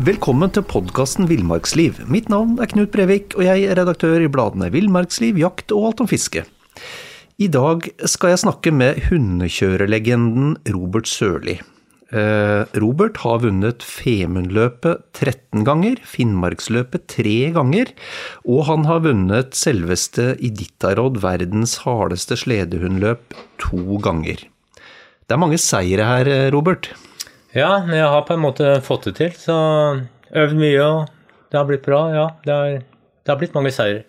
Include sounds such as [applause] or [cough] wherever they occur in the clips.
Velkommen til podkasten Villmarksliv. Mitt navn er Knut Brevik, og jeg er redaktør i bladene Villmarksliv, Jakt og Alt om fiske. I dag skal jeg snakke med hundekjørerlegenden Robert Sørli. Eh, Robert har vunnet Femundløpet 13 ganger, Finnmarksløpet 3 ganger, og han har vunnet selveste Iditarod verdens hardeste sledehundløp to ganger. Det er mange seire her, Robert. Ja, jeg har på en måte fått det til. Så øvd mye, og det har blitt bra. Ja, det har, det har blitt mange seirer.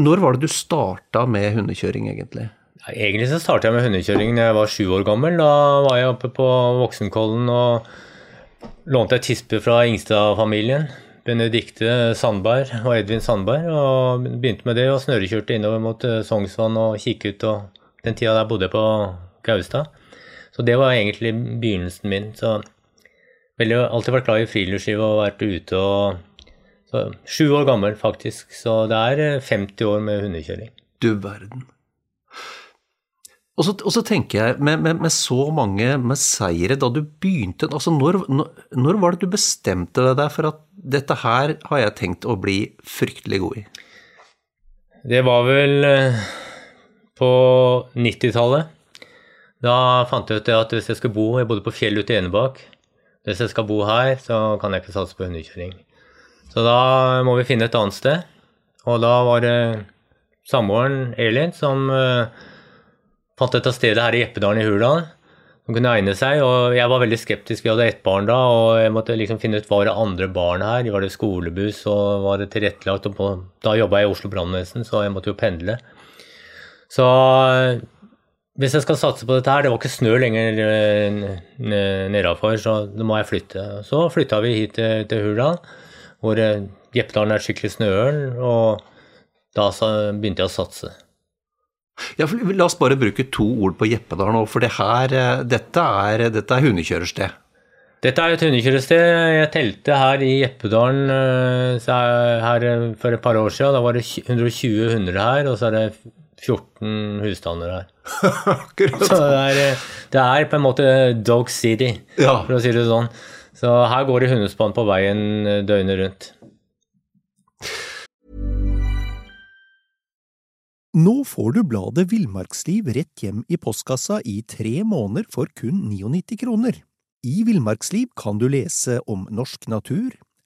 Når var det du starta med hundekjøring, egentlig? Ja, egentlig så starta jeg med hundekjøring da jeg var sju år gammel. Da var jeg oppe på Voksenkollen og lånte ei tispe fra Ingstad-familien. Benedicte Sandberg og Edvin Sandberg. Og begynte med det og snørekjørte innover mot eh, Sognsvann og kikket. Og den tida der bodde jeg på Gaustad. Så det var egentlig begynnelsen min. Så veldig, alltid vært glad i friluftsliv og vært ute og så, Sju år gammel, faktisk. Så det er 50 eh, år med hundekjøring. Du verden. Og så, og så tenker jeg, med, med, med, så mange med seire da du begynte altså når, når, var det du bestemte deg for at dette her har jeg tenkt å bli fryktelig god i? Det var vel eh, på 90-tallet. Da fant jeg ut at hvis jeg skulle bo Jeg bodde på fjell ute i Enebakk. Hvis jeg skal bo her, så kan jeg ikke satse på hundekjøring. Så da må vi finne et annet sted. Og da var det samboeren Elin som uh, fant dette stedet her i Jeppedalen i Hurdal som kunne egne seg. Og jeg var veldig skeptisk. Vi hadde ett barn da, og jeg måtte liksom finne ut var det andre barn her. Var det skolebuss, og var det tilrettelagt? Og på, da jobba jeg i Oslo brannvesen, så jeg måtte jo pendle. Så hvis jeg skal satse på dette her, det var ikke snø lenger eh, nedafor, så da må jeg flytte. Så flytta vi hit til, til Hurdal, hvor Jeppedalen Jeppdalen er skikkelig snøøl, og da begynte jeg å satse. Ja, la oss bare bruke to ord på Jeppedal nå, for det her, eh, dette er, dette er hundekjørersted. Dette er et hundekjørested. Jeg telte her i Jeppedalen her for et par år siden. Da var det 120 hunder her, og så er det 14 husstander her. [laughs] Akkurat. Så det er, det er, på en måte Dog City, ja. for å si det sånn. Så her går det hundespann på veien døgnet rundt. Nå får du bladet Villmarksliv rett hjem i postkassa i tre måneder for kun 99 kroner. I Villmarksliv kan du lese om norsk natur,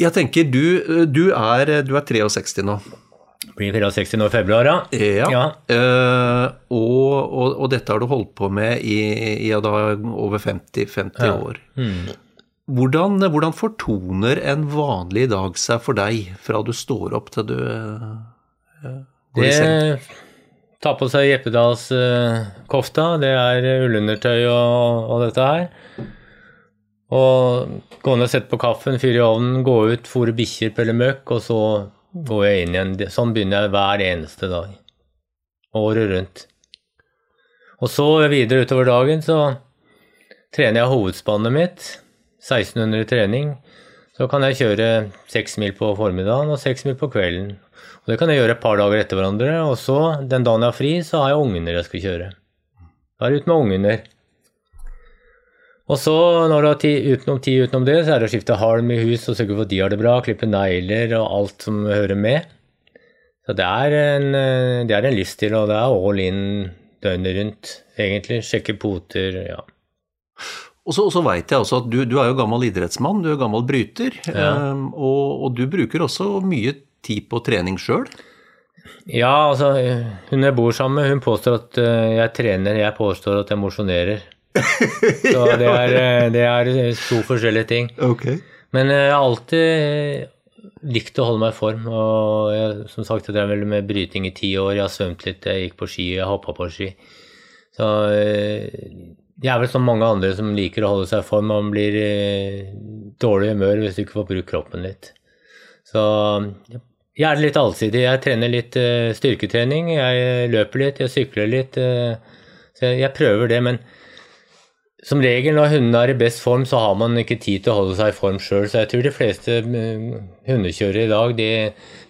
Jeg tenker, du, du, er, du er 63 nå. Blir 64 nå i februar, ja. ja. ja. Uh, og, og, og, dette har du holdt på med i, i ja, over 50, 50 ja. år. Mm. Hvordan, hvordan, fortoner en vanlig dag seg for deg fra du står opp til du uh, går det, i seng? Ta på seg Jeppedalskofta, uh, det er ullundertøy og, og dette her. Og gå ned og sette på kaffen, fyre i ovnen, gå ut, fôre bikkjer, pelle møkk, og så går jeg inn igjen. Sånn begynner jeg hver eneste dag. Året rundt. Og så videre utover dagen så trener jeg hovedspannet mitt. 1600 trening. Så kan jeg kjøre seks mil på formiddagen og seks mil på kvelden. Og Det kan jeg gjøre et par dager etter hverandre. Og så, den dagen jeg har fri, så har jeg ungene jeg skal kjøre. Da er det ut med ungene. Og så, når du har ti, utenom, tid utenom det, så er det å skifte halm i hus og sørge for at de har det bra, klippe negler og alt som hører med. Så det er en, eh, det er en livsstil, og det er all in døgnet rundt, egentlig. Sjekke poter, ja. Og så, så veit jeg også at du, du, er jo gammel idrettsmann, du er gammel bryter. Ja. Um, og, og, du bruker også mye tid på trening sjøl? Ja, altså hun jeg bor sammen med, hun påstår at eh, jeg trener, jeg påstår at jeg mosjonerer. Så det er, eh, det er to forskjellige ting. Okay. Men jeg har alltid likt å holde meg i form. Og jeg, som sagt, jeg drev vel med bryting i ti år. Jeg har svømt litt, jeg gikk på ski, jeg hoppa på ski. Så jeg er vel som mange andre som liker å holde seg i form. Man blir dårlig humør hvis du ikke får brukt kroppen litt. Så jeg er litt allsidig. Jeg trener litt styrketrening, jeg løper litt, jeg sykler litt. Så jeg prøver det, men som regel når hundene er i best form, så har man ikke tid til å holde seg i form sjøl. Så jeg tror de fleste hundekjørere i dag, de,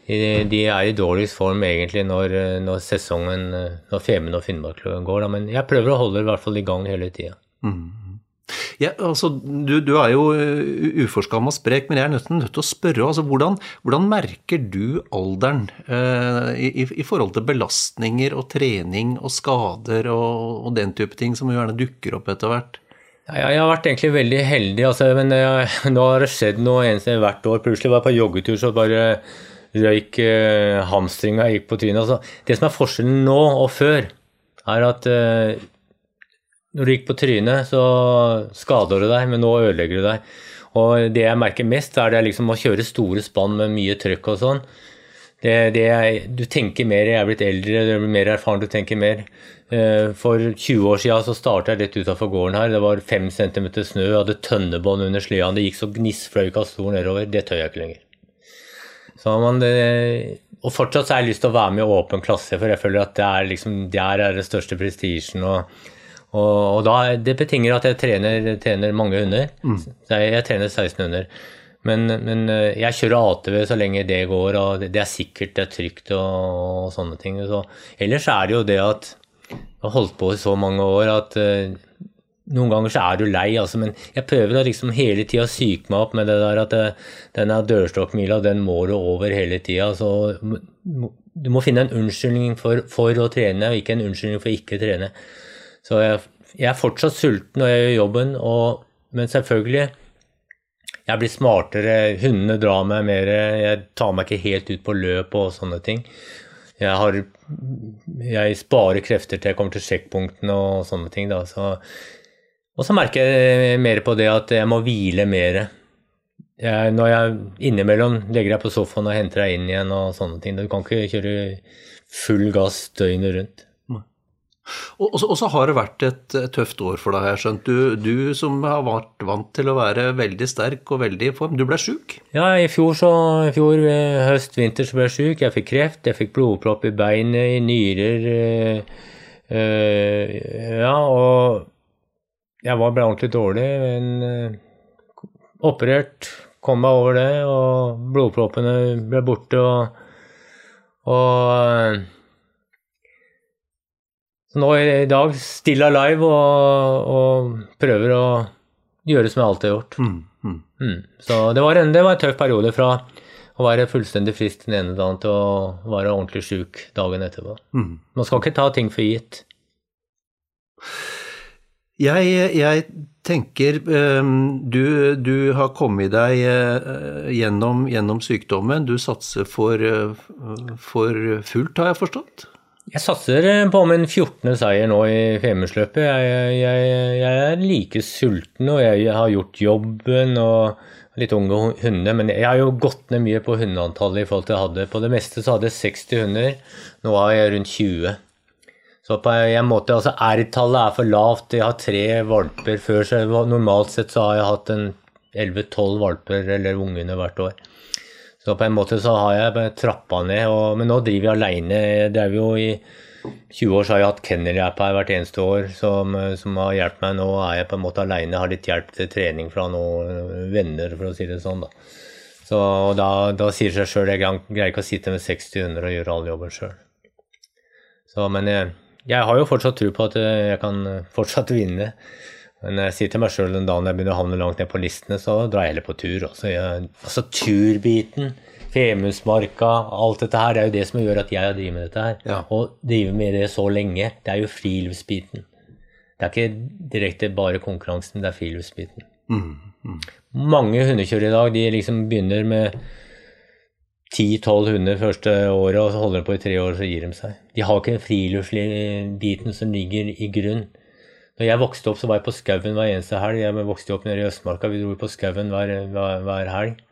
de, de, er i dårligst form egentlig når, når sesongen, når Femund og Finnmark går. Da. Men jeg prøver å holde det i hvert fall i gang hele tida. Mm. Ja, altså, du, du, er jo uforskamma sprek, men jeg er nødt, til å spørre. Altså, hvordan, hvordan merker du alderen eh, i, i, forhold til belastninger og trening og skader og, og, den type ting som gjerne dukker opp etter hvert? Ja, jeg har vært egentlig veldig heldig, altså, men jeg, nå har det skjedd noe eneste hvert år. Plutselig var jeg på joggetur, så bare røyk eh, hamstringa gikk på trynet. Altså, det som er forskjellen nå og før, er at eh, når du gikk på trynet, så skader du deg, men nå ødelegger du deg. Og det jeg merker mest, er det liksom å kjøre store spann med mye trøkk og sånn. Det, det jeg, du tenker mer, jeg er blitt eldre, du blir mer erfaren, du tenker mer. Eh, for 20 år siden så starta jeg rett utafor gården her. Det var 5 cm snø, jeg hadde tønnebånd under sleden. Det gikk så gnissfløyka stor nedover. Det tør jeg ikke lenger. Så Man, det, og fortsatt så har jeg lyst til å være med i åpen klasse, for jeg føler at det er liksom, der er det største prestisjen. og og, og da, det betinger at jeg trener, trener mange hunder. Mm. Jeg, jeg, trener 16 hunder. Men, men, eh, jeg kjører ATV så lenge det går, og det, det er sikkert, det er trygt og, og sånne ting. Så, ellers er det jo det at jeg har holdt på i så mange år at uh, noen ganger så er du lei, altså, men jeg prøver å liksom hele tida psyke meg opp med det der at eh, denne dørstokkmila, den må du over hele tida. Så du må finne en unnskyldning for, for, å trene, og ikke en unnskyldning for ikke å trene. Så jeg, jeg, er fortsatt sulten når jeg gjør jobben, og, men selvfølgelig jeg blir smartere, hundene drar meg mer, jeg tar meg ikke helt ut på løp og sånne ting. Jeg, har, jeg sparer krefter til jeg kommer til sjekkpunktene og sånne ting. Da. Så, og så merker jeg mer på det at jeg må hvile mer. Jeg, når jeg innimellom legger deg på sofaen og henter deg inn igjen og sånne ting. Du kan ikke kjøre full gass døgnet rundt. Og, så har det vært et, tøft år for deg, har jeg skjønt. Du, du, som har vært vant til å være veldig sterk og veldig i form, du ble sjuk? Ja, i fjor, så, i fjor høst, vinter så ble jeg sjuk. Jeg fikk kreft, jeg fikk blodpropp i beinet, i nyrer. Øh, ja, og jeg var, ble ordentlig dårlig, men øh, operert, kom meg over det, og blodproppene ble borte, og, og så nå i dag stille live og, og, prøver å gjøre som jeg alltid har gjort. Mm, mm. Mm. Så det var, en, det var, en, tøff periode fra å være fullstendig frisk den ene dagen til å være ordentlig sjuk dagen etterpå. Mm. Man skal ikke ta ting for gitt. Jeg, jeg tenker um, du, du, har kommet deg uh, gjennom, gjennom, sykdommen. Du satser for, uh, for fullt, har jeg forstått? Jeg satser eh, på min 14. seier nå i Femundsløpet. Jeg, jeg, jeg, er like sulten, og jeg har gjort jobben og litt unge hunder. Men jeg har jo gått ned mye på hundeantallet i forhold til jeg hadde. På det meste så hadde jeg 60 hunder. Nå har jeg rundt 20. Så på en måte, altså R-tallet er for lavt. Jeg har tre valper før, så normalt sett så har jeg hatt en 11-12 valper eller unghunder hvert år. Så på en måte så har jeg trappa ned. Og, men nå driver jeg aleine. Det er jo i 20 år så har jeg hatt kennelhjelp her hvert eneste år som, som, har hjulpet meg. Nå er jeg på en måte aleine. Har litt hjelp til trening fra noen venner, for å si det sånn. da. Så da, da sier det seg sjøl jeg greier ikke å sitte med 60 hunder og gjøre all jobben sjøl. Men jeg, jeg, har jo fortsatt tro på at jeg kan fortsatt vinne. Men jeg sier til meg sjøl den dagen jeg begynner å havne langt ned på listene, så drar jeg heller på tur. Også. jeg, altså turbiten, Femundsmarka, alt dette her, det er jo det som gjør at jeg har drevet med dette her. Ja. Og driver med det så lenge. Det er jo friluftsbiten. Det er ikke direkte bare konkurransen, det er friluftsbiten. Mm, mm. Mange hundekjørere i dag de liksom begynner med ti-tolv hunder første året, og så holder de på i tre år, så gir de seg. De har ikke friluftsbiten som ligger i grunn. Når jeg vokste opp, så var jeg på skauen hver eneste helg. Jeg vokste opp nede i Østmarka. Vi dro på skauen hver, hver, hver, helg.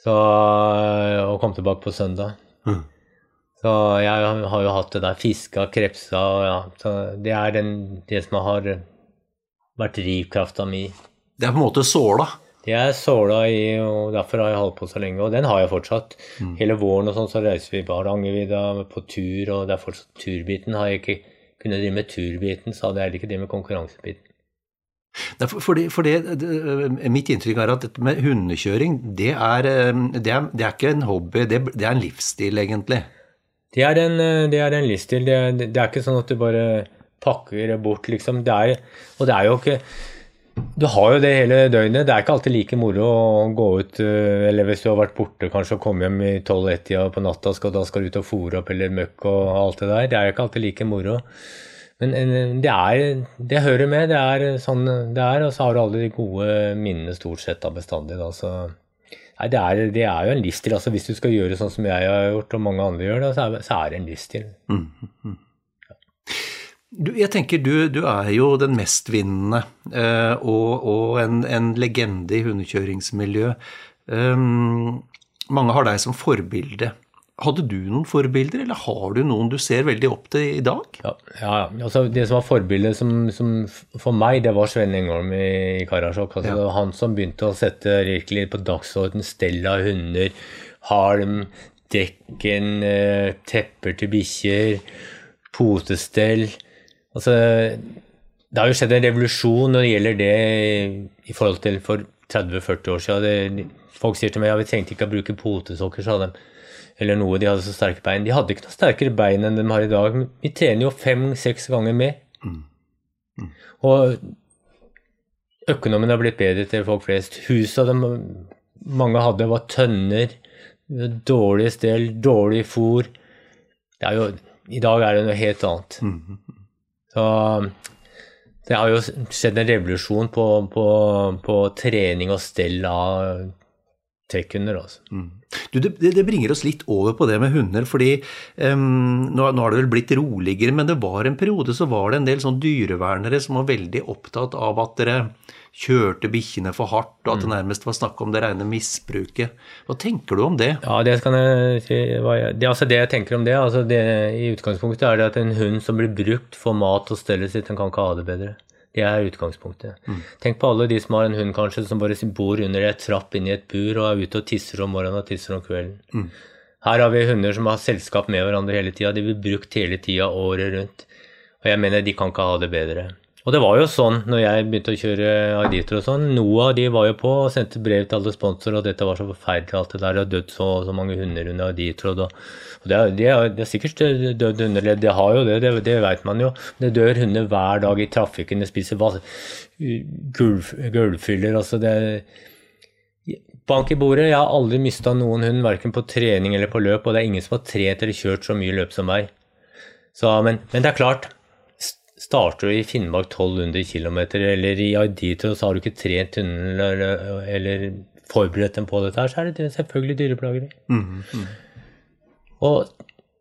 Så, og kom tilbake på søndag. Mm. Så jeg har jo hatt det der. Fiska, krepsa og ja. Så det er den, det som har vært drivkrafta mi. Det er på en måte såla? Det er såla i, og derfor har jeg holdt på så lenge. Og den har jeg fortsatt. Mm. Hele våren og sånn så reiser vi på Hardangervidda på tur, og det er fortsatt turbiten. Har jeg ikke kunnet drive med turbiten, så hadde jeg heller ikke drevet med konkurransebiten. For det, Mitt inntrykk er at dette med hundekjøring, det er, det er, det er ikke en hobby, det, det, er en livsstil, egentlig. Det er en, det er en livsstil. Det, det, er ikke sånn at du bare pakker det bort, liksom. Det og det er jo ikke Du har jo det hele døgnet. Det er ikke alltid like moro å gå ut eh, Eller hvis du har vært borte kanskje og kommet hjem i 12-1-tida på natta, og da skal du ut og fòre opp eller møkk og alt det der. Det er jo ikke alltid like moro. Men det er Det hører med. Det er sånn det er, og så har du alle de gode minnene stort sett da bestandig. da, så Nei, det er, det er, jo en livsstil. altså Hvis du skal gjøre sånn som jeg har gjort, og mange andre gjør det, så er, så er det en livsstil. Mm, mm. Du, jeg tenker du, du, er jo den mestvinnende eh, og, og en, en, legende i hundekjøringsmiljø. Um, mange har deg som forbilde. Hadde du noen forbilder, eller har du noen du ser veldig opp til i dag? Ja, ja altså Det som var forbildet som, som for meg, det var Sven Engholm i, Karasjok. Altså, ja. Det var han som begynte å sette virkelig på dagsorden stell av hunder, halm, dekken, eh, tepper til bikkjer, potestell. Altså, det har jo skjedd en revolusjon når det gjelder det i forhold til for 30-40 år siden. Det, folk sier til meg ja, vi trengte ikke å bruke potesokker, sa de eller noe. De hadde så sterke bein. De hadde ikke noe sterkere bein enn de har i dag. Vi trener jo fem-seks ganger mer. Mm. Mm. Og økonomien har blitt bedre til folk flest. Husa de mange hadde, var tønner. Dårlig stell, dårlig fôr. Det er jo, I dag er det noe helt annet. Mm. Så det har jo skjedd en revolusjon på, på, på trening og stell av trekkhunder. Altså. Mm. Du, det, det, bringer oss litt over på det med hunder, fordi um, nå, nå, har det vel blitt roligere, men det var en periode så var det en del sånn dyrevernere som var veldig opptatt av at dere kjørte bikkjene for hardt, og at det mm. nærmest var snakk om det rene misbruket. Hva tenker du om det? Ja, Det kan jeg si. Det, altså det jeg tenker om det, altså det, i utgangspunktet er det at en hund som blir brukt får mat og stellet sitt, den kan ikke ha det bedre. Det er utgangspunktet. Mm. Tenk på alle de som har en hund kanskje som bare bor under et trapp inni et bur og er ute og tisser om morgenen og tisser om kvelden. Mm. Her har vi hunder som har selskap med hverandre hele tida. De blir brukt hele tida året rundt. Og jeg mener de kan ikke ha det bedre. Og det var jo sånn når jeg begynte å kjøre Auditer og sånn. noen av de var jo på og sendte brev til alle sponsorer, at dette var så forferdelig alt det der. og dødd så, så mange hunder under Auditor. Og, og det, er, det, er, det er sikkert dødd hunder. Det har jo det, det, det vet man jo. Det dør hunder hver dag i trafikken. det spiser gulvfyller. Altså det Bank i bordet. Jeg har aldri mista noen hund, verken på trening eller på løp, og det er ingen som har trent eller kjørt så mye løp som meg. Så, men, men det er klart, starter du i Finnmark 1200 km, eller i Aidito, så har du ikke trent hunden eller, eller, forberedt dem på dette, her, så er det selvfølgelig dyreplageri. Mm, mm. Og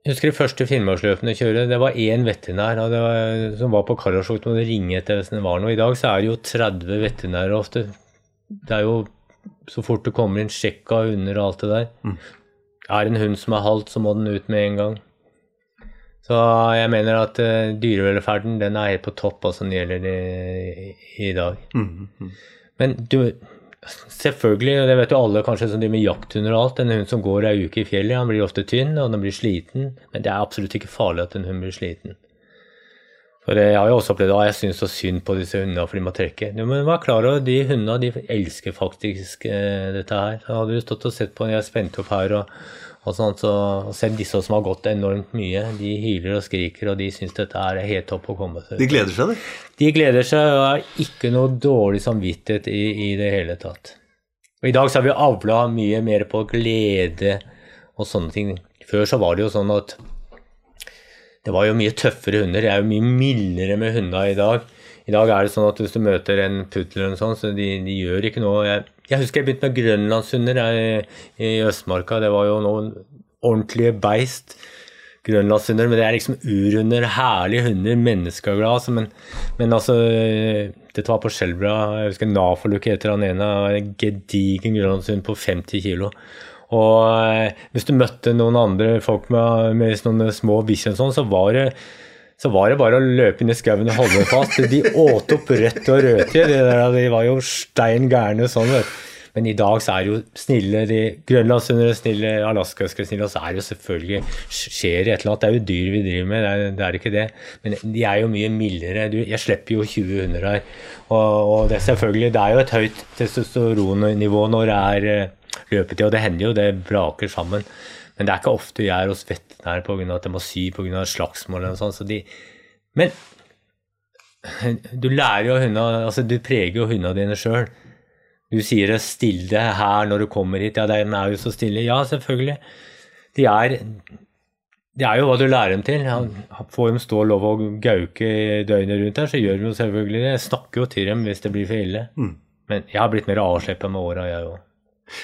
jeg husker de første Finnmarksløpene jeg kjørte, det var én veterinær var, som var på Karasjok og måtte ringe etter hvis det var noe. I dag så er det jo 30 veterinærer ofte. Det er jo så fort det kommer inn sjekk av hunder og alt det der. Mm. Er en hund som er halvt, så må den ut med en gang. Så jeg mener at uh, dyrevelferden den er helt på topp også når det gjelder det i, dag. Mm, mm. Men du, selvfølgelig, og det vet jo alle kanskje som driver med jakthunder og alt, en hund som går ei uke i fjellet, han blir ofte tynn og den blir sliten, men det er absolutt ikke farlig at en hund blir sliten. For Jeg har jo også opplevd at jeg syns så synd på disse hundene for de må trekke. Du må være klar over de hundene de elsker faktisk uh, dette her. Så hadde du stått og sett på når jeg spente opp her og og sånn, så Selv disse som har gått enormt mye, de hyler og skriker, og de syns dette er helt topp å komme til. De gleder seg, de? De gleder seg og har ikke noe dårlig samvittighet i, i det hele tatt. Og I dag så har vi avla mye mer på glede og sånne ting. Før så var det jo sånn at det var jo mye tøffere hunder. Det er jo mye mildere med hundene i dag. I dag er det sånn at hvis du møter en puddel eller noe sånt, så de, de gjør ikke noe. Jeg, jeg husker jeg begynte med grønlandshunder i Østmarka. Det var jo noen ordentlige beist. Grønlandshunder, men det er liksom urhunder, herlige hunder, menneskeglade. Altså, men, men altså Dette var på Skjelbra. Jeg husker Nafoluk heter han ene. En gedigen grønlandshund på 50 kilo. Og eh, hvis du møtte noen andre folk med, med sånne små bikkjer, sånn, så var det så var det bare å løpe inn i skauen og holde fast. De åt opp rødt og rødtid. De, var jo stein gærne sånn. Men i dag så er jo snille de grønlandshunder er snille, alaskahusker er snille, og så er det jo selvfølgelig skjer et eller annet. Det er jo dyr vi driver med, det er, det er ikke det. Men de er jo mye mildere. Du, jeg slipper jo 20 hunder her. Og, og det, selvfølgelig, det er jo et høyt testosteronnivå når det er eh, løpetid, og det hender jo det braker sammen. Men det er ikke ofte jeg er hos veterinær pga. at jeg må sy pga. slagsmål eller noe sånt. Så de, men du lærer jo hundene altså Du preger jo hundene dine sjøl. Du sier 'still stille her når du kommer hit. Ja, den er jo så stille. Ja, selvfølgelig. De er, de er jo hva du lærer dem til. Får dem stå og lov å gauke døgnet rundt her, så gjør de jo selvfølgelig det. Jeg snakker jo til dem hvis det blir for ille. Mm. Men jeg har blitt mer avsleppa med åra, jeg òg.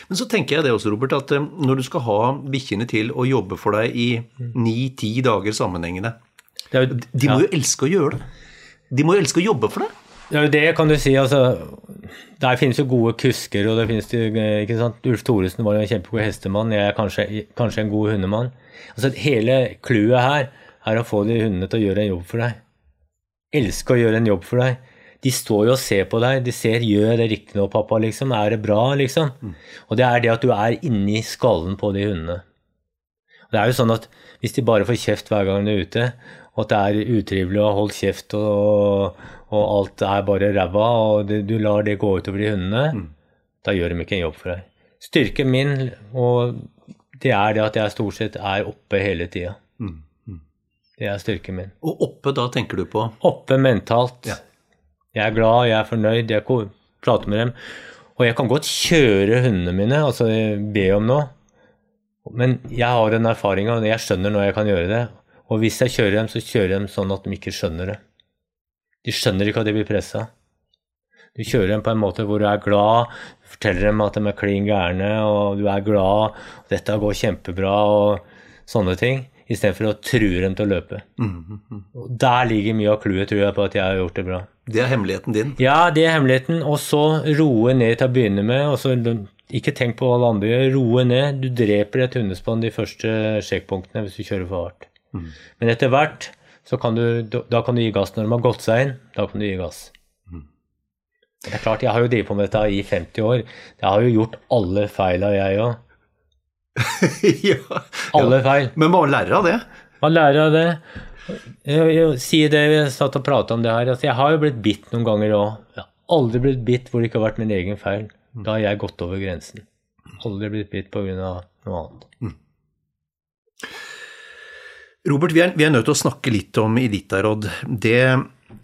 Men så tenker jeg det også, Robert, at eh, når du skal ha bikkjene til å jobbe for deg i ni-ti dager sammenhengende jo- De må ja. jo elske å gjøre det. De må jo elske å jobbe for deg. Det er det, kan du si. altså, Der finnes jo gode kusker, og det finnes jo, eh, ikke sant, Ulf Thoresen var jo en kjempegod hestemann. Jeg er kanskje, kanskje en god hundemann. Altså, Hele clouet her er å få de hundene til å gjøre en jobb for deg. Elske å gjøre en jobb for deg. De står jo og ser på deg. De ser 'gjør det riktig nå, pappa', liksom. Er det bra, liksom? Og det er det at du er inni skallen på de hundene. Og Det er jo sånn at hvis de bare får kjeft hver gang de er ute, og at det er utrivelig å holde kjeft og, og alt er bare ræva, og det, du lar det gå utover de hundene, da gjør de ikke en jobb for deg. Styrken min, og det er det at jeg stort sett er oppe hele tida. Det er styrken min. Og oppe da tenker du på Oppe mentalt. Ja. Jeg er glad, jeg er fornøyd, jeg prater med dem. Og jeg kan godt kjøre hundene mine, altså be om noe. Men jeg har den erfaringa, og jeg skjønner når jeg kan gjøre det. Og hvis jeg kjører dem, så kjører jeg dem sånn at de ikke skjønner det. De skjønner ikke at de blir pressa. Du kjører dem på en måte hvor du er glad, forteller dem at de er klin gærne, og du er glad, og dette går kjempebra, og sånne ting. Istedenfor å true dem til å løpe. Og Der ligger mye av clouet, tror jeg, på at jeg har gjort det bra. Det er hemmeligheten din. Ja, det er hemmeligheten. Og så roe ned til å begynne med. og så Ikke tenk på hva alle andre gjør. Roe ned. Du dreper et hundespann de første sjekkpunktene hvis du kjører for hardt. Men etter hvert så kan du, da kan du gi gass. Når de har gått seg inn, da kan du gi gass. Det er klart, Jeg har jo drevet på med dette i 50 år. Jeg har jo gjort alle feila, jeg òg. [laughs] ja. Alle feil. Men man lærer av det. Man lærer av det. Jeg, jeg, si det, vi satt og prata om det her. Altså, jeg har jo blitt bitt noen ganger òg. Jeg har aldri blitt bitt hvor det ikke har vært min egen feil. Da har jeg gått over grensen. Aldri blitt bitt pga. noe annet. Robert, vi er, vi er nødt til å snakke litt om Iditarod. Det,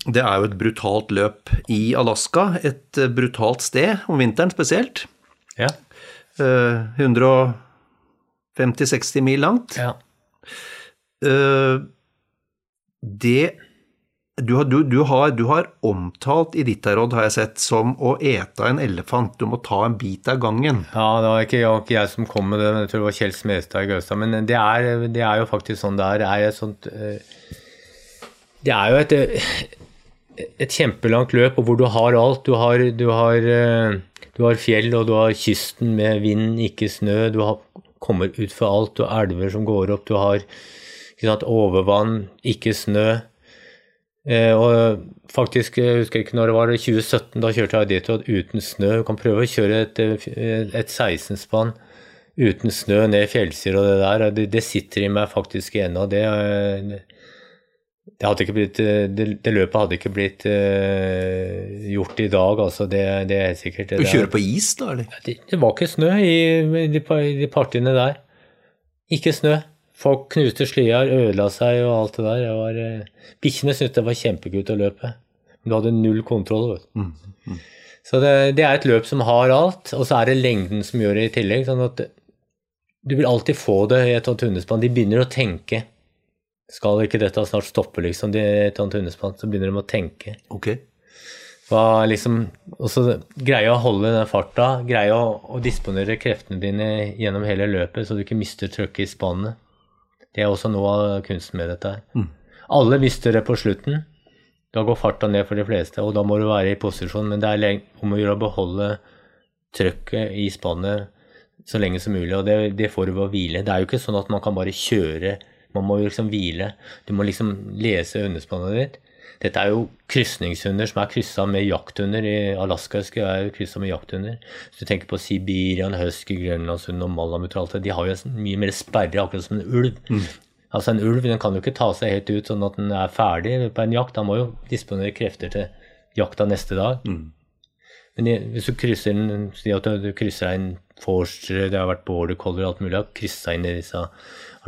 det er jo et brutalt løp i Alaska. Et brutalt sted, om vinteren spesielt. Ja. Eh, 150-60 mil langt. ja. Uh, det du har, du, du, har, du har omtalt Iditarod, har jeg sett, som å ete en elefant. Du må ta en bit av gangen. Ja, det var ikke, det var ikke jeg som kom med det, men jeg tror det var Kjell Smestad i Gaustad. Men det er, det er jo faktisk sånn det er. Er et sånt eh, Det er jo et, eh, et kjempelangt løp, hvor du har alt. Du har, du har, du har fjell, og du har kysten med vind, ikke snø. Du har, kommer ut for alt. Du har elver som går opp. Du har ikke sant, overvann, ikke snø. Eh, og faktisk, jeg husker ikke når det var, i 2017, da kjørte jeg dit uten snø. Du kan prøve å kjøre et, eh, et 16-spann uten snø ned fjellsider og det der. Det, det sitter i meg faktisk ennå. Det, eh, det, blitt, eh, det, det løpet hadde ikke blitt uh, gjort i dag, altså. Det, det er helt sikkert. Det Du kjører på is, da? eller? Det, var ikke snø i, i, de, de partiene der. Ikke snø. Folk knuste slyer, ødela seg og alt det der. Var, eh, Bikkjene syntes det var kjempekult å løpe. Men du hadde null kontroll. Vet. du. Så det, det er et løp som har alt, og så er det lengden som gjør det i tillegg. sånn at du vil alltid få det i et sånt hundespann. De begynner å tenke. Skal ikke dette snart stoppe, liksom, de- et sånt hundespann? Så begynner de å tenke. Ok. Hva liksom også Greie å holde den farta, greie å, å disponere kreftene dine gjennom hele løpet, så du ikke mister trøkket i spannet. Det er også noe av kunsten med dette her. Alle mister det på slutten. Da går farta ned for de fleste, og da må du være i posisjon. Men det er om å gjøre å beholde trøkket i spannet så lenge som mulig, og det, det får du ved å hvile. Det er jo ikke sånn at man kan bare kjøre, man må liksom hvile. Du må liksom lese hundespannet ditt. Dette er jo krysningshunder som er kryssa med jakthunder. I Alaska husker jeg er kryssa med jakthunder. Hvis du tenker på Sibirian husky, grønlandshund og malamut og alt det, de har jo en mye mer sperre, akkurat som en ulv. Altså En ulv den kan jo ikke ta seg helt ut sånn at den er ferdig på en jakt. Han må jo disponere krefter til jakta neste dag. Men hvis du krysser en, si at du, du krysser en forster, det har vært border collie og alt mulig, har kryssa inn i disse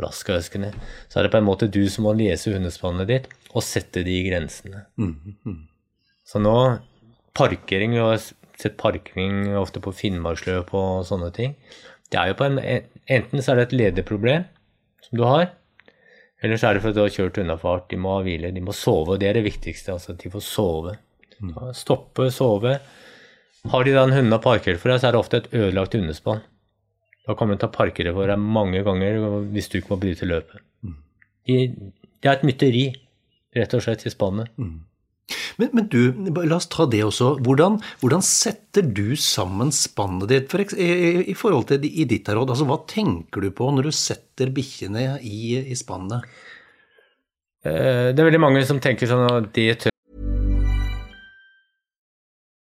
alaskaøskene, så er det på en måte du som må lese hundespannet ditt og sette de grensene. Så nå Parkering, vi har sett parkering ofte på Finnmarksløp og sånne ting. Det er jo på en, Enten så er det et lederproblem som du har, eller så er det fordi du har kjørt unna fart. De må ha hvile, de må sove, og det er det viktigste. altså at De får sove. Mm. Stoppe, sove. Har de da en hund å parkere for deg, så er det ofte et ødelagt hundespann. Da kommer de til å parkere for deg mange ganger hvis du ikke må bryte løpet. De, det er et mytteri, rett og slett, i spannet. Men, men du, la oss ta det også. Hvordan, hvordan setter du sammen spannet ditt for, i, forhold til i ditt råd? Altså, hva tenker du på når du setter bikkjene i, i spannet? Eh, Det er veldig mange som tenker sånn at det tør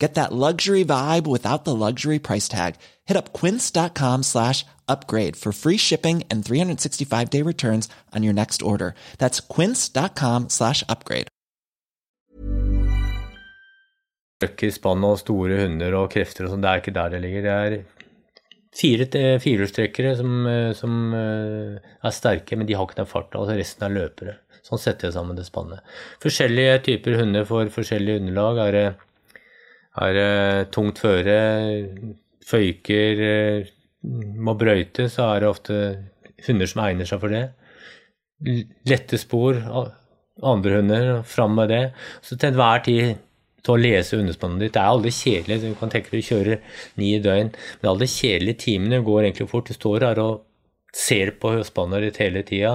Get that luxury vibe without the luxury price tag. Hit up quince.com slash upgrade for free shipping and 365 day returns on your next order. That's quince.com slash upgrade. trøkk i spannet og store hunder og krefter og sånn. Det er ikke der det ligger. Det er fire eh, firehjulstrekkere som, eh, som eh, er sterke, men de har ikke den farta. Altså resten er løpere. Sånn setter jeg sammen det spannet. Forskjellige typer hunder for forskjellige underlag. Er det, er det tungt føre, føyker, eh, må brøyte, så er det ofte hunder som egner seg for det. Lette spor, andre hunder, fram med det. Så til enhver tid til å lese hundespannet ditt. Det er aldri kjedelig. Du kan tenke deg du kjører ni døgn, men alle de kjedelige timene går egentlig fort. Du står her og ser på spannet ditt hele tida.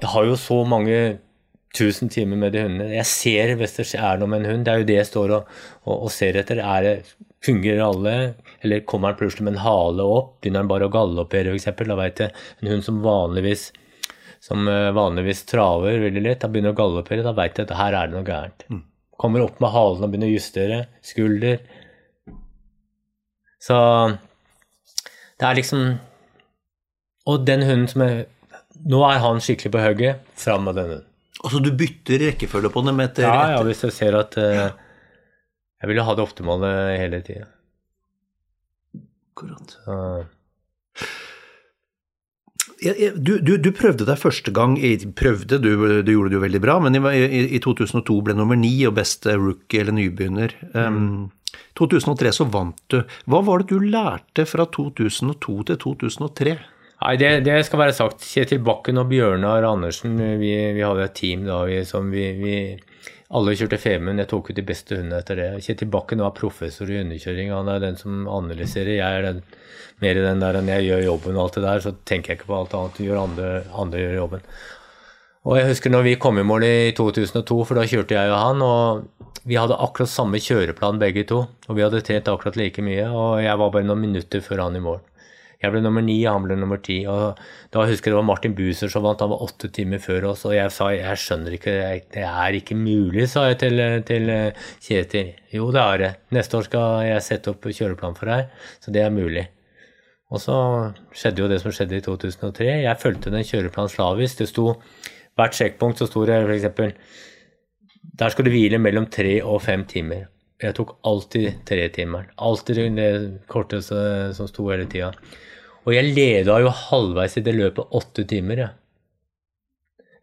Jeg har jo så mange tusen timer med de hundene. Jeg ser hvis det er noe med en hund. Det er jo det jeg står og, og, og ser etter. Er det, fungerer alle? Eller kommer han plutselig med en hale opp? Begynner han bare å galoppere, f.eks.? Da vet jeg en hund som vanligvis som eh, vanligvis traver veldig lett, da begynner å galoppere, da veit jeg at her er det noe gærent. Kommer opp med halen og begynner å justere. Skulder. Så det er liksom Og den hunden som er Nå er han skikkelig på hugget. Fram med den hunden. Altså, du bytter rekkefølge på dem etter, Ja, ja, hvis jeg ser at uh, Jeg vil jo ha det optimale hele tida. Akkurat. Jeg- Du, du, du prøvde deg første gang i, Prøvde, du, du gjorde det jo veldig bra, men i, i, i 2002 ble nummer ni og beste rookie eller nybegynner. Um, 2003 så vant du. Hva var det du lærte fra 2002 til 2003? Nei, det, det skal være sagt. Kjetil Bakken og Bjørnar Andersen, vi, vi hadde et team da vi, som vi, vi Alle kjørte Femund. Jeg tok ut de beste hundene etter det. Kjetil Bakken var professor i underkjøring. Han er den som analyserer. Jeg er den, mer i den der enn jeg gjør jobben og alt det der, så tenker jeg ikke på alt annet. Gjør andre, andre gjør jobben. Og jeg husker når vi kom i mål i 2002, for da kjørte jeg og han, og vi hadde akkurat samme kjøreplan begge to. Og vi hadde trent akkurat like mye, og jeg var bare noen minutter før han i mål. Jeg ble nummer ni, han ble nummer ti. Og da husker jeg det var Martin Buser som vant, han var åtte timer før oss. Og jeg sa jeg skjønner ikke, det er ikke mulig, sa jeg til, til Kjetil. Jo, det er det. Neste år skal jeg sette opp kjøreplan for deg, så det er mulig. Og så skjedde jo det som skjedde i 2003. Jeg fulgte den kjøreplanen slavisk. Det sto Hvert sjekkpunkt så sto det f.eks. Der skal du hvile mellom tre og fem timer. Jeg tok alltid tre timer. Alltid det korteste som sto hele tida. Og jeg leda jo halvveis i det løpet åtte timer, jeg.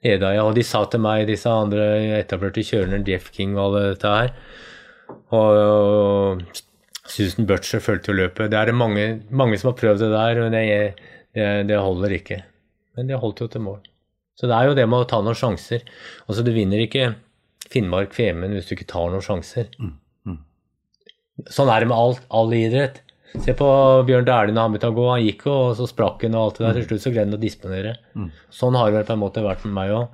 Leda jeg, og de sa til meg, disse andre etablerte kjørerne, Jeff King og alle dette her Og Susan Butcher fulgte jo løpet. Det er det mange, mange, som har prøvd det der, men det, det, det holder ikke. Men det holdt jo til mål. Så det er jo det med å ta noen sjanser. Altså, du vinner ikke Finnmark Femund hvis du ikke tar noen sjanser. Mm. Sånn er det med alt, all idrett. Se på Bjørn Dæhlie når han begynte å gå. Han gikk jo, og så sprakk han og alt det der. Til slutt så greide han å disponere. Mm. Sånn har det på en måte vært med meg òg.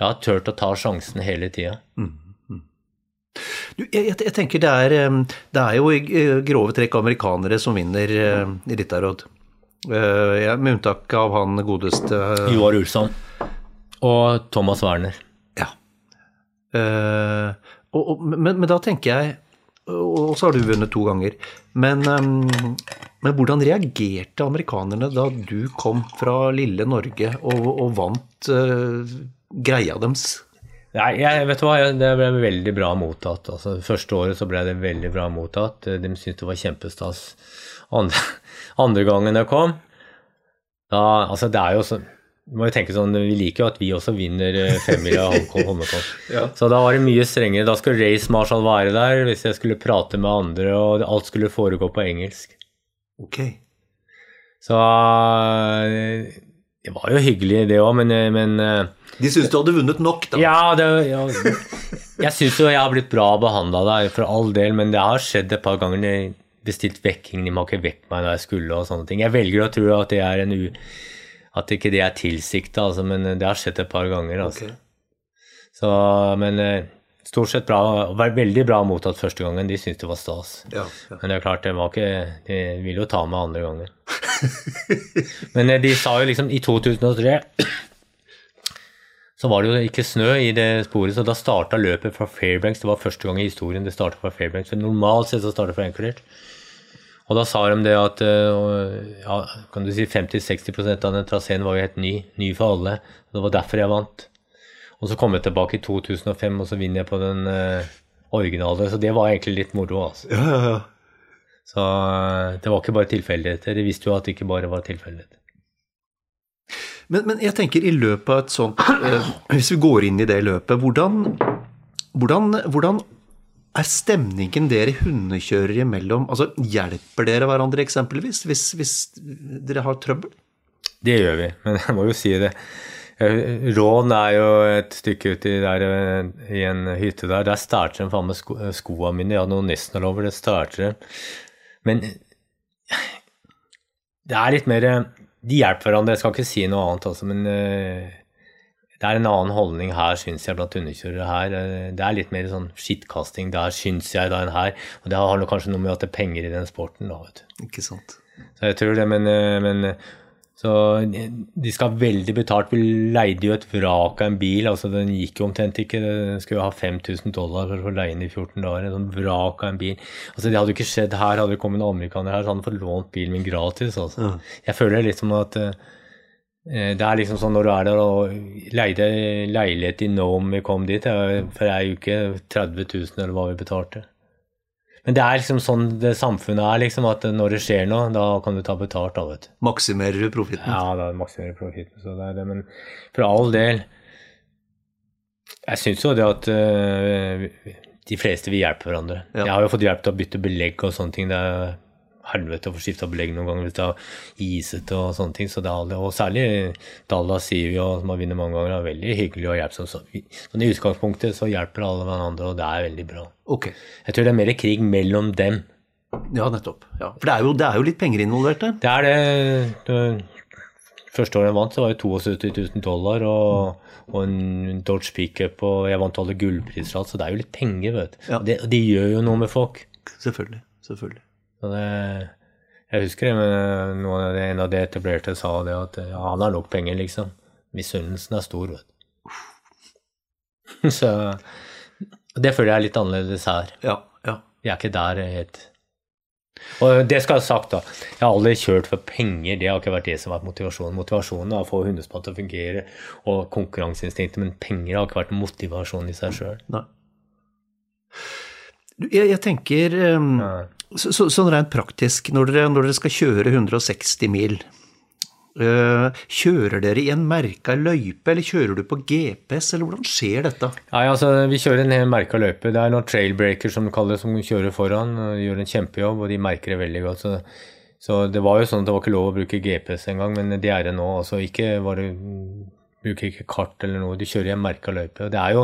Jeg har turt å ta sjansen hele tida. Mm. mm. Jeg, jeg, tenker det er, det er jo i grove trekk amerikanere som vinner uh, Rittarod. Uh, ja, med unntak av han godeste uh, Joar Ulsson. Og Thomas Werner. Ja. Uh, og, og, men, men, da tenker jeg Og så har du vunnet to ganger. Men, men, hvordan reagerte amerikanerne da du kom fra lille Norge og, og vant uh, greia deres? Nei, jeg, vet du hva, Det ble veldig bra mottatt. Altså, første året så ble det veldig bra mottatt. De syntes det var kjempestas. Andre, [laughs] andre gangen jeg kom da, altså Det er jo sånn må jo tenke sånn, Vi liker jo at vi også vinner femmila Hongkong-Hongkong. [laughs] ja. Så da var det mye strengere. Da skulle Race Marshall være der hvis jeg skulle prate med andre, og alt skulle foregå på engelsk. Ok. Så eh, det var jo hyggelig, det òg, men, eh, men, De syntes du hadde vunnet nok, da? Ja, det, ja jeg syns jo jeg har blitt bra behandla der, for all del, men det har skjedd et par ganger. De bestilt vekking, de må ikke vekke meg når jeg skulle, og sånne ting. Jeg velger å tro at det er en u at ikke det er tilsikta, altså, men det har skjedd et par ganger. Altså. Okay. Så, men eh, stort sett bra. Veldig bra mottatt første gangen. De syntes det var stas. Ja, ja. Men det er klart, det var ikke De ville jo ta med andre ganger. [laughs] men eh, de sa jo liksom i 2003 så var det jo ikke snø i det sporet, så da starta løpet fra Fairbanks. Det var første gang i historien det starta fra Fairbanks. For normalt sett så starter det fra Anchorage. Og da sa de det at eh, ja, kan du si 50-60% av den traseen var jo helt ny. Ny for alle. Det var derfor jeg vant. Og så kom jeg tilbake i 2005, og så vinner jeg på den uh, originale. Så det var egentlig litt moro, altså. Ja, ja, ja. Så uh, det var ikke bare tilfeldigheter. De visste jo at det ikke bare var tilfeldigheter. Men, men, jeg tenker i løpet av et sånt uh, Hvis vi går inn i det løpet, hvordan, hvordan, hvordan er stemningen dere hundekjørere imellom altså Hjelper dere hverandre eksempelvis hvis, hvis dere har trøbbel? Det gjør vi, men [laughs] jeg må jo si det. Rån er jo et stykke uti der i en hytte der. Der starter de faen med sko, skoene mine. Jeg hadde noe nesten over det starter Men det er litt mer De hjelper hverandre, jeg skal ikke si noe annet, altså, men det er en annen holdning her, syns jeg, blant underkjørere her. Det er litt mer sånn skittkasting der, syns jeg, da enn her. Og det har kanskje noe med at det er penger i den sporten, da, vet du. Ikke sant. Så jeg tror det, men, men så de skal ha veldig betalt. Vi leide jo et vrak av en bil. altså Den gikk jo omtrent ikke. Den skulle jo ha 5000 dollar for å leie den i 14 dager. En sånn vrak av en bil. altså Det hadde jo ikke skjedd her. Hadde det kommet en amerikaner her, så hadde han fått lånt bilen min gratis. altså. Ja. Jeg føler litt som at Eh, det er liksom sånn når du er der og leide leilighet i Nome vi kom dit, for det er jo ikke 30 000 eller hva vi betalte. Men det er liksom sånn det samfunnet er, liksom, at når det skjer noe, da kan du ta betalt. da, vet du. Maksimerer du profitten? Ja, da maksimerer du profitten. Så det er det. Men for all del Jeg syns jo det at uh, de fleste vil hjelpe hverandre. Ja. Jeg har jo fått hjelp til å bytte belegg og sånne ting. Det er helvete å få skifta belegg noen ganger hvis det er isete og sånne ting. Så det er, og særlig Dallas sier vi, som har vunnet mange ganger, er veldig hyggelig og hjelpsom. Så, sånn I utgangspunktet så hjelper alle hverandre, og det er veldig bra. Okay. Jeg tror det er mer krig mellom dem. Ja, nettopp. Ja. For det er, jo, det er, jo, litt penger involvert der? Det er det. det første året jeg vant, så var det 72 000 dollar og, og en Dodge pickup, og jeg vant alle gullpriser, så det er jo litt penger, vet du. Ja. Det, de gjør jo noe med folk. Selvfølgelig. Selvfølgelig. Det, Jeg husker det, men noen av det, en av de etablerte sa det at ja, han har nok penger, liksom. Misunnelsen er stor, vet du. [laughs] Så det føler jeg er litt annerledes her. Ja, ja. Vi er ikke der helt Og det skal jeg ha sagt, da. Jeg har aldri kjørt for penger. Det har ikke vært det som har vært motivasjonen. Motivasjonen er å få hundespann til å fungere, og konkurranseinstinktet, men penger har ikke vært motivasjonen i seg sjøl. Jeg, jeg tenker um, så, så, Sånn rent praktisk, når dere, når dere skal kjøre 160 mil, øh, kjører dere i en merka løype, eller kjører du på GPS, eller hvordan skjer dette? Nei, altså, Vi kjører en hel merka løype. Det er noen trailbreakers som det, som kjører foran og gjør en kjempejobb, og de merker det veldig godt. Så, så det var jo sånn at det var ikke lov å bruke GPS engang, men det er det nå. altså ikke var det, Bruker ikke kart eller noe, du kjører i en merka løype. og det er jo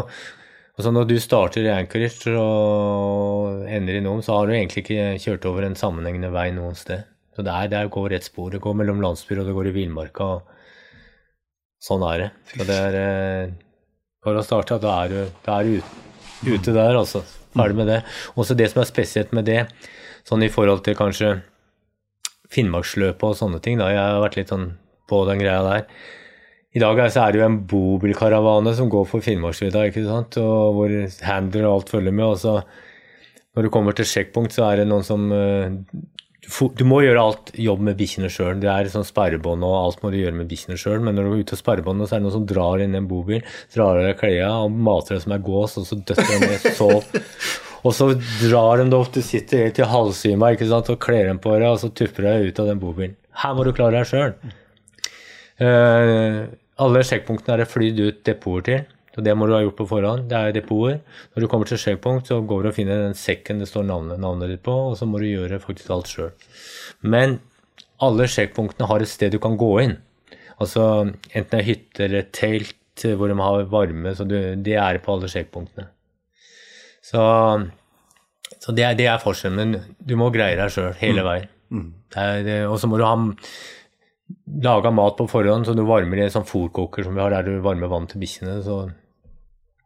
Altså Når du starter i Anchorage og ender i Nome, så har du egentlig ikke kjørt over en sammenhengende vei noe sted. Så det, er, der går rett spor. Det går mellom landsbyer, og det går i villmarka. Sånn er det. Så det er For å starte, da er du, da er du ut, ute der, altså. Ferdig med det. Også det som er spesielt med det, sånn i forhold til kanskje Finnmarksløpet og sånne ting, da. Jeg har vært litt sånn på den greia der. I dag er, er det jo en bobilkaravane som går for Finnmarksvidda, ikke sant, og hvor handler og alt følger med. og så når du kommer til sjekkpunkt, så er det noen som eh, du, må gjøre alt jobb med bikkjene sjøl. Det er sånn sperrebånd og alt må du gjøre med bikkjene sjøl. Men når du går ut og sperrebåndet, så er det noen som drar inn en bobil, drar av deg klærne og mater deg som er gås, og så døtter de ned sov. Og så drar de deg opp, du sitter helt i sant, og kler dem på deg, og så tupper deg ut av den bobilen. Her må du klare deg sjøl. Alle sjekkpunktene er det flydd ut depoter til. Så det må du ha gjort på forhånd. Det er depoter. Når du kommer til sjekkpunkt, så går du og finner den sekken det står navnet, navnet ditt på, og så må du gjøre faktisk alt sjøl. Men alle sjekkpunktene har et sted du kan gå inn. Altså enten det er hytte eller telt eh, hvor de har varme, så du, det er på alle sjekkpunktene. Så, så det, er, det er forskjellen, men du må greie deg sjøl hele veien. Mm. Og så må du ha laga mat på forhånd, så du varmer i en sånn fòrkoker som vi har der du varmer vann til bikkjene. Så.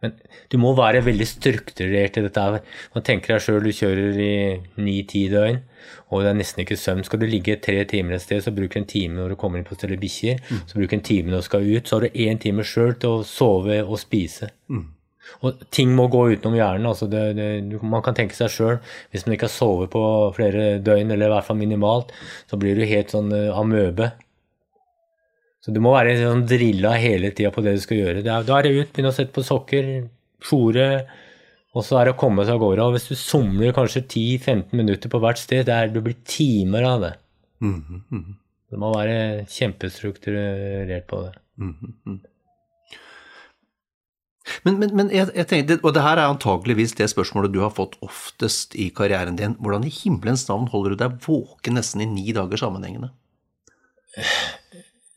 Men du må være veldig strukturert i dette. her. Man tenker deg sjøl, du kjører i ni-ti døgn, og det er nesten ikke søvn. Skal du ligge tre timer et sted, så bruk en time når du kommer inn på stedet bikkjer. Så bruk en time når du skal ut. Så har du én time sjøl til å sove og spise. Og ting må gå utenom hjernen. altså det, det, Man kan tenke seg sjøl, hvis man ikke har sovet på flere døgn, eller i hvert fall minimalt, så blir du helt sånn uh, amøbe. Så du må være sånn drilla hele tida på det du skal gjøre. Da er det ut, begynne å sette på sokker, fòre, og så er det å komme seg av gårde. Og hvis du somler kanskje 10-15 minutter på hvert sted, det, er, du blir timer av det. Du må være kjempestrukturert på det. Men, men, men jeg, jeg tenkte, og det her er antageligvis det spørsmålet du har fått oftest i karrieren din. Hvordan i himmelens navn holder du deg våken nesten i ni dager sammenhengende?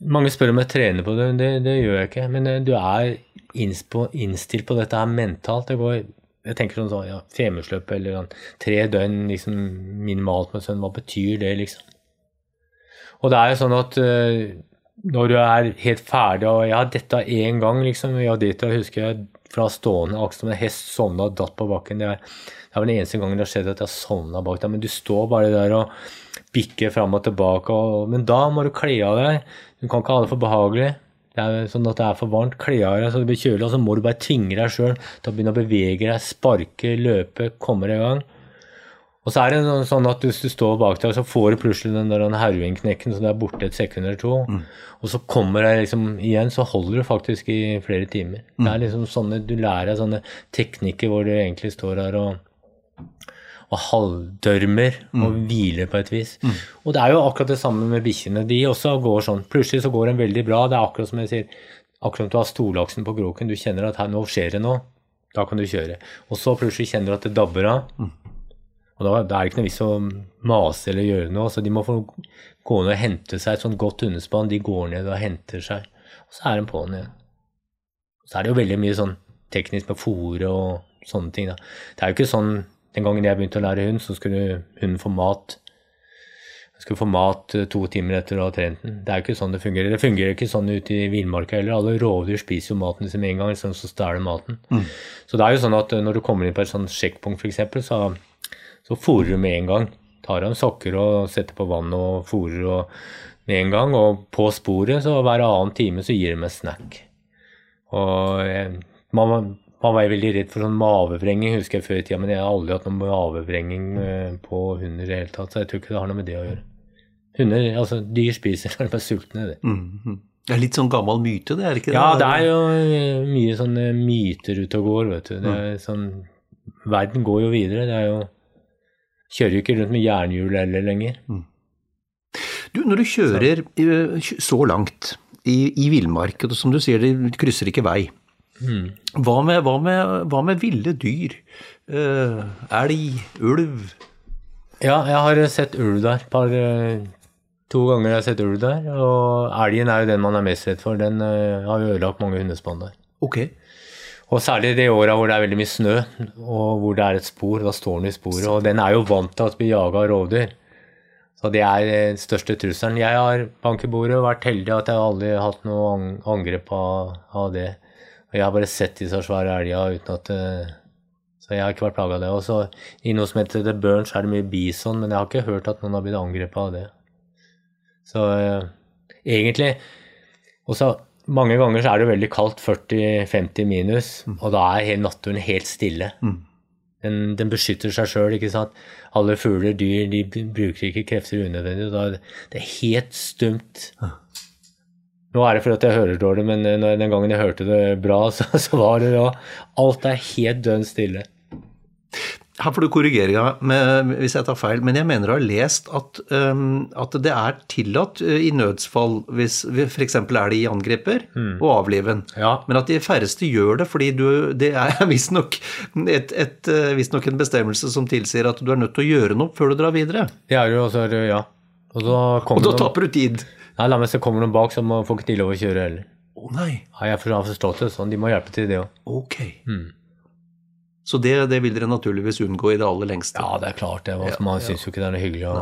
Mange spør om jeg trener på det, det, det gjør jeg ikke. Men eh, du er innstilt på dette her mentalt. Det går, jeg tenker sånn sånn, ja, Femundsløp eller sånn, tre døgn liksom minimalt med søvn, hva betyr det, liksom? Og det er jo sånn at uh, når du er helt ferdig, og jeg har detta én gang, liksom, ja, dette husker jeg fra stående akkurat som en hest sovna og datt på bakken. Det er, det er vel den eneste gangen det har skjedd at jeg har sovna bak deg, men du står bare der og bikker fram og tilbake, og, men da må du kle av deg. Du kan ikke ha det for behagelig. Det er sånn at det er for varmt. Kle av deg så det blir kjølig, og så må du bare tvinge deg sjøl til å begynne å bevege deg, sparke, løpe, komme deg i gang. Og så er det sånn at hvis du står bak deg, så får du plutselig den der heroinknekken, så det er borte et sekund eller to. Og så kommer det liksom igjen, så holder du faktisk i flere timer. Det er liksom sånne, Du lærer deg sånne teknikker hvor du egentlig står her og og halvdørmer og hviler på et vis. Og det er jo akkurat det samme med bikkjene. De også går sånn. Plutselig så går de veldig bra. Det er akkurat som jeg sier, akkurat som du har stolaksen på kroken. Du kjenner at her, nå skjer det noe. Da kan du kjøre. Og så plutselig kjenner du at det dabber av. Og da, da er det ikke noe vits å mase eller gjøre noe. Så de må få gå ned og hente seg et sånt godt hundespann. De går ned og henter seg. Og så er de på'n igjen. Så er det jo veldig mye sånn teknisk med fòret og sånne ting. Da. Det er jo ikke sånn Den gangen jeg begynte å lære hund, så skulle hunden få mat. Skulle få mat eh, to timer etter å ha trent den. Det er jo ikke sånn det fungerer. Det fungerer ikke sånn ute i villmarka heller. Alle rovdyr spiser jo maten sin med en gang, sånn så stjeler maten. Så det er jo sånn at eh, når du kommer inn på et sånt sjekkpunkt, f.eks., så, så fôrer du med en gang. tar av sokker og setter på vann og fôrer med en gang. Og på sporet, så hver annen time, så gir de meg snack. Og jeg, man, man var veldig redd for sånn mavevrenging, husker jeg før i tida, men jeg har aldri hatt noen mavevrenging eh, på hunder i det hele tatt, så jeg tror ikke det har noe med det å gjøre. Hunder, altså dyr spiser når [laughs] de er sultne. Det. Mhm. Det er litt sånn gammel myte, det er ikke det? Ja, det er jo eh, mye sånne myter ute og går, vet du. Det er sånn, verden går jo videre. Det er jo Kjører jo ikke rundt med jernhjul heller lenger. Du, når du kjører eh, så langt i, i villmark, og som du sier, det krysser ikke vei. Mm. Hva med, hva med, hva med ville dyr? Uh, elg, ulv? Ja, jeg har sett ulv der. Par, eh, to ganger jeg har jeg sett ulv der. Og elgen er jo den man er mest redd for. Den uh, har jo ødelagt mange hundespann der. Ok. Og særlig de åra hvor det er veldig mye snø, og hvor det er et spor. Da står den i sporet. Og den er jo vant til å bli jaga av rovdyr. Så det er den største trusselen. Jeg har bank i bordet vært heldig at jeg aldri har hatt noe angrep av, av det. Og jeg har bare sett disse svære elga uten at det... Så jeg har ikke vært plaga av det. Og så i noe som heter The Burns, er det mye bison, men jeg har ikke hørt at noen har blitt angrepet av det. Så eh, egentlig Og så mange ganger så er det veldig kaldt, 40-50 minus, og da er naturen helt stille. Den, den beskytter seg sjøl, ikke sant. Alle fugler, dyr, de bruker ikke krefter unødvendig. Da, er det- det er helt stumt. Nå er det fordi jeg hører dårlig, men eh, den gangen jeg hørte det bra, [laughs] så, så var det da Alt er helt dønn stille. Her får du korrigere meg hvis jeg tar feil, men jeg mener å ha lest at, um, at det er tillatt uh, i nødsfall hvis f.eks. elg angriper, å avlive den. Ja. Men at de færreste gjør det, fordi du, det er [laughs] visstnok uh, visstnok en bestemmelse som tilsier at du er nødt til å gjøre noe før du drar videre. Det er jo også, ja. Og da, Og da taper du tid. Nei, la meg se, kommer noen bak, så må, får ikke de lov å kjøre heller. Å nei, Nei, jeg har forstått det sånn. De må hjelpe til, det òg. ok. Mm. Så det, det vil dere naturligvis unngå i det aller lengste. Ja, det er klart det. Altså, man syns jo ikke det er noe hyggelig å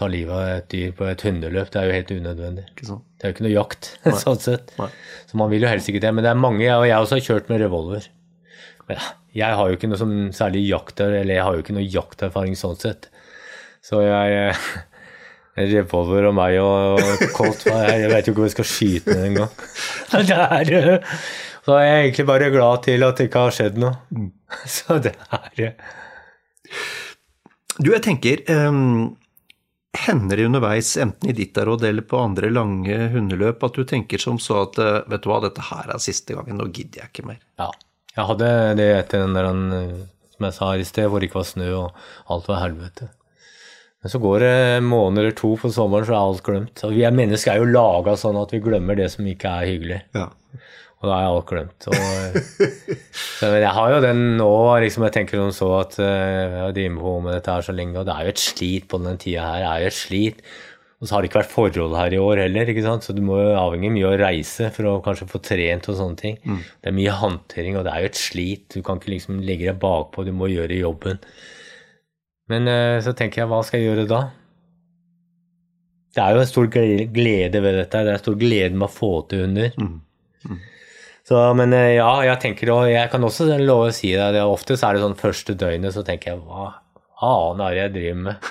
ta livet av et dyr på et hundeløp. Det er jo helt unødvendig. Det er jo ikke noe jakt, [laughs] sånn sett. Nei. Så man vil jo helst ikke det. Men det er mange, og jeg også har kjørt med revolver. Men jeg har jo ikke noe som særlig jakter, eller jeg har jo ikke noe jakterfaring sånn sett. Så jeg eh, [laughs] Revolver og meg og Colt Jeg vet jo ikke hvor jeg skal skyte den engang. [laughs] Det Så er jeg egentlig bare glad til at det ikke har skjedd noe. [laughs] Så det er Du, jeg tenker um, Hender det underveis, enten i ditt råd eller på andre lange hundeløp, at du tenker som så at eh, vet du hva, dette her er siste gangen, nå gidder jeg ikke mer. Ja. Jeg hadde det etter den der, eh, som jeg sa her i sted, hvor det ikke var snø og alt var helvete. Men så går det en måned eller to på sommeren, så er alt glemt. Og vi er mennesker er jo laga sånn at vi glemmer det som ikke er hyggelig. Ja. Og da er alt glemt. Og, så, men jeg har jo den nå, liksom jeg tenker som så at eh, jeg har drevet på med dette her så lenge, og det er jo et slit på den tida her. Det er jo et slit. Og så har det ikke vært forhold her i år heller, ikke sant? så du må jo avhengig mye av å reise for å kanskje få trent og sånne ting. Det er mye håndtering, og det er jo et slit. Du kan ikke liksom legge deg bakpå, du må gjøre jobben. Men eh, så tenker jeg, hva skal jeg gjøre da? Det er jo en stor glede ved dette. Det er stor glede med å få til hunder. Så, men eh, ja, jeg tenker og jeg kan også love å si det. det ofte så er det sånn første døgnet, så tenker jeg hva annen er det jeg driver med? [laughs]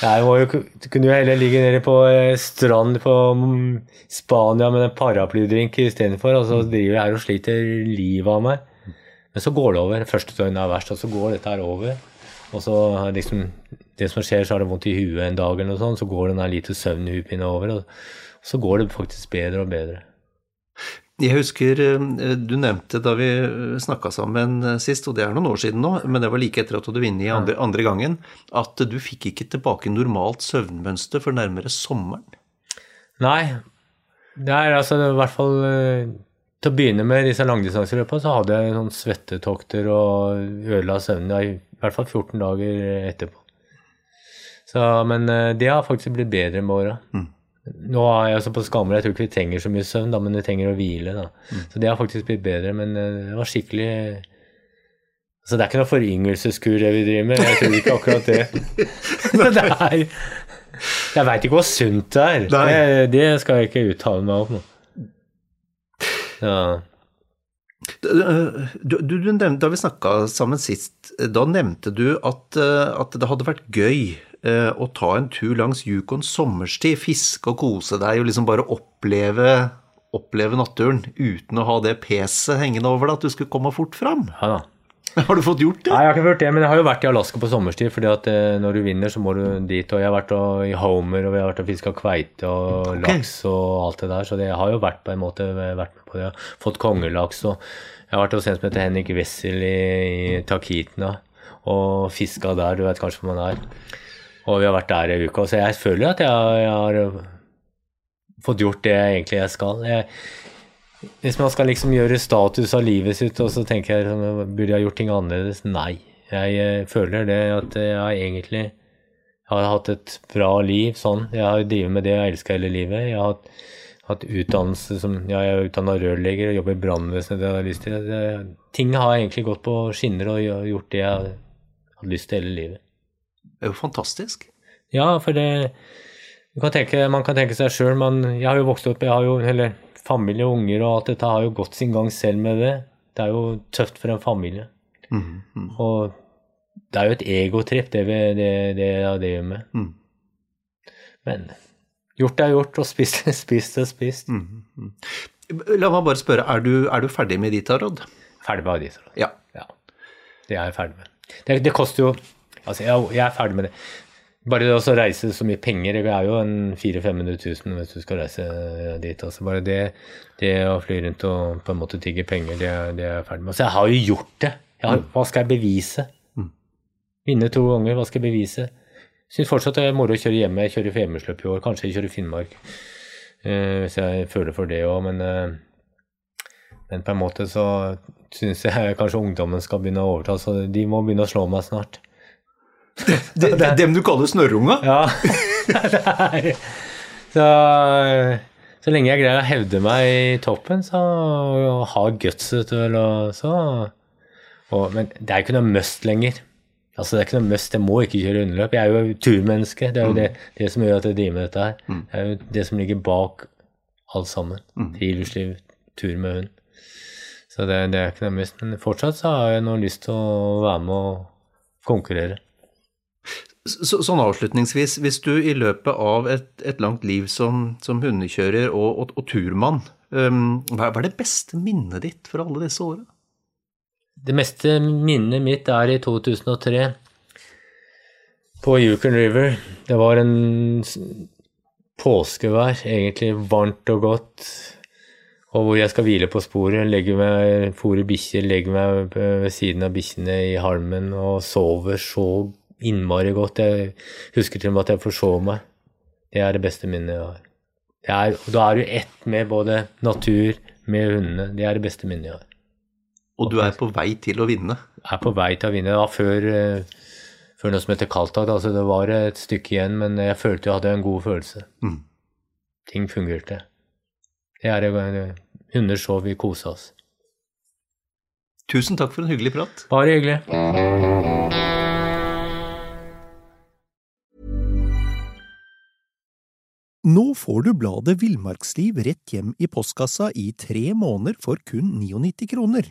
Jeg må jo, kunne jo heller ligge nede på eh, strand på mm, Spania med en paraplydrink istedenfor, og så driver jeg her og sliter livet av meg. Men så går det over. Første døgnet er verst, og så går dette her over. Og så liksom, det som skjer, så har det vondt i huet en dag, eller noe sånt, så går den der lite søvnhupinne over, og så går det faktisk bedre og bedre. Jeg husker eh, du nevnte da vi snakka sammen eh, sist, og det er noen år siden nå, men det var like etter at du vunnet i andre, andre gangen, at du fikk ikke tilbake normalt søvnmønster for nærmere sommeren. Nei, det er altså i hvert fall eh, Til å begynne med disse langdistanseløpene så hadde jeg sånn svettetokter og ødela søvnen i hvert fall 14 dager etterpå. Så, men eh, det har faktisk blitt bedre med åra. Nå er jeg altså på Skammer, jeg tror ikke vi trenger så mye søvn, da, men vi trenger å hvile. Da. Så det har faktisk blitt bedre, men eh, det var skikkelig Så det er ikke noe foryngelseskur det vi driver med, jeg tror ikke akkurat det. [laughs] så det er Jeg veit ikke hvor sunt det er. Det, det skal jeg ikke uttale meg om. Ja. Du, du, du nevnte, da vi snakka sammen sist, da nevnte du at, at, det hadde vært gøy å ta en tur langs Yukon sommerstid, fiske og kose deg og liksom bare oppleve, oppleve naturen uten å ha det peset hengende over deg, at du skulle komme fort fram. Ja da. Har du fått gjort det? Nei, jeg har ikke gjort det, men jeg har jo vært i Alaska på sommerstid. fordi at eh, når du vinner, så må du dit. Og jeg har vært i Homer, og vi har vært og fiska kveite og okay. laks og alt det der. Så det har jo vært på en måte vært på det. Fått kongelaks. og Jeg har vært hos en som heter Henrik Wessel i, i Takitna og fiska der. Du vet kanskje hvor man er. Og vi har vært der i uka. Så jeg føler at jeg, jeg har eh, fått gjort det jeg egentlig jeg skal. Jeg, hvis man skal liksom gjøre status av livet sitt, og så tenker jeg sånn, burde jeg gjort ting annerledes? Nei. Jeg eh, føler det at jeg egentlig har hatt et bra liv sånn. Jeg har drevet med det jeg elsker hele livet. Jeg har hatt, hatt utdannelse som ja, Jeg er utdanna rørlegger og jobber i brannvesenet. Det jeg har lyst til. Det, ting har egentlig gått på skinner og gjort det jeg har lyst til hele livet. Det er jo fantastisk. Ja, for det kan tenke, Man kan tenke seg sjøl, men jeg har jo vokst opp jeg har jo, eller Familie og unger og alt dette har jo gått sin gang selv med det. Det er jo tøft for en familie. Mm, mm. Og det er jo et egotripp, det vi det, det jeg driver med. Mm. Men gjort er gjort, og spist er [laughs] spist er spist. Mm, mhm. La meg bare spørre, er du, er du ferdig med ditt råd? Ferdig med Adidas. Ja. Ja. Det er jeg ferdig med. Det, det koster jo Altså, jeg, jeg er ferdig med det. Bare det å reise så mye penger, det er jo en 400 000-500 000 hvis du skal reise dit. Altså bare det, det å fly rundt og på en måte tigge penger, det, det er jeg ferdig med. Så jeg har jo gjort det. Har, hva skal jeg bevise? Mm. Vinne to ganger, hva skal jeg bevise? Syns fortsatt det er moro å kjøre hjemme. Jeg kjører hjemmesløp i år, kanskje jeg kjører Finnmark. eh, hvis jeg føler for det òg, men eh, men på en måte så syns jeg [laughs] kanskje ungdommen skal begynne å overta, så de må begynne å slå meg snart. De, de, dem du kaller snørrunga? Ja, [laughs] er så, så lenge jeg greier å hevde meg i toppen, så og ha gutset til å så og, Men det er ikke noe must lenger. Altså Det er ikke noe must, jeg må ikke kjøre underløp. Jeg er jo turmenneske. Det er jo det, det som gjør at jeg driver med dette her. Det er jo det som ligger bak alt sammen. Friluftsliv, tur med hund. Så det, det er ikke noe must. Men fortsatt så har jeg nå lyst til å være med og konkurrere. Så, sånn avslutningsvis, hvis du i løpet av et, et langt liv som, som hundekjører og, og, og turmann, um, hva hva er det beste minnet ditt for alle disse åra? Det meste minnet mitt er i 2003 på Yukon River. Det var en påskevær, egentlig varmt og godt, og hvor jeg skal hvile på sporet, legge meg, fôre bikkjer, legge meg ved siden av bikkjene i halmen og sover så innmari godt. Jeg husker til og med at jeg forsov meg. Det er det beste minnet jeg har. Er, da er du ett med både natur, med hundene. Det er det beste minnet jeg har Og du er på vei til å vinne. Jeg er på vei til å vinne. Det var før, eh, før noe som heter Kaltak. Altså det var et stykke igjen, men jeg følte jeg hadde en god følelse. Mm. Ting fungerte. Det er det. Hunder sov, vi kosa oss. Tusen takk for en hyggelig prat. Bare hyggelig. Nå får du bladet Villmarksliv rett hjem i postkassa i tre måneder for kun 99 kroner.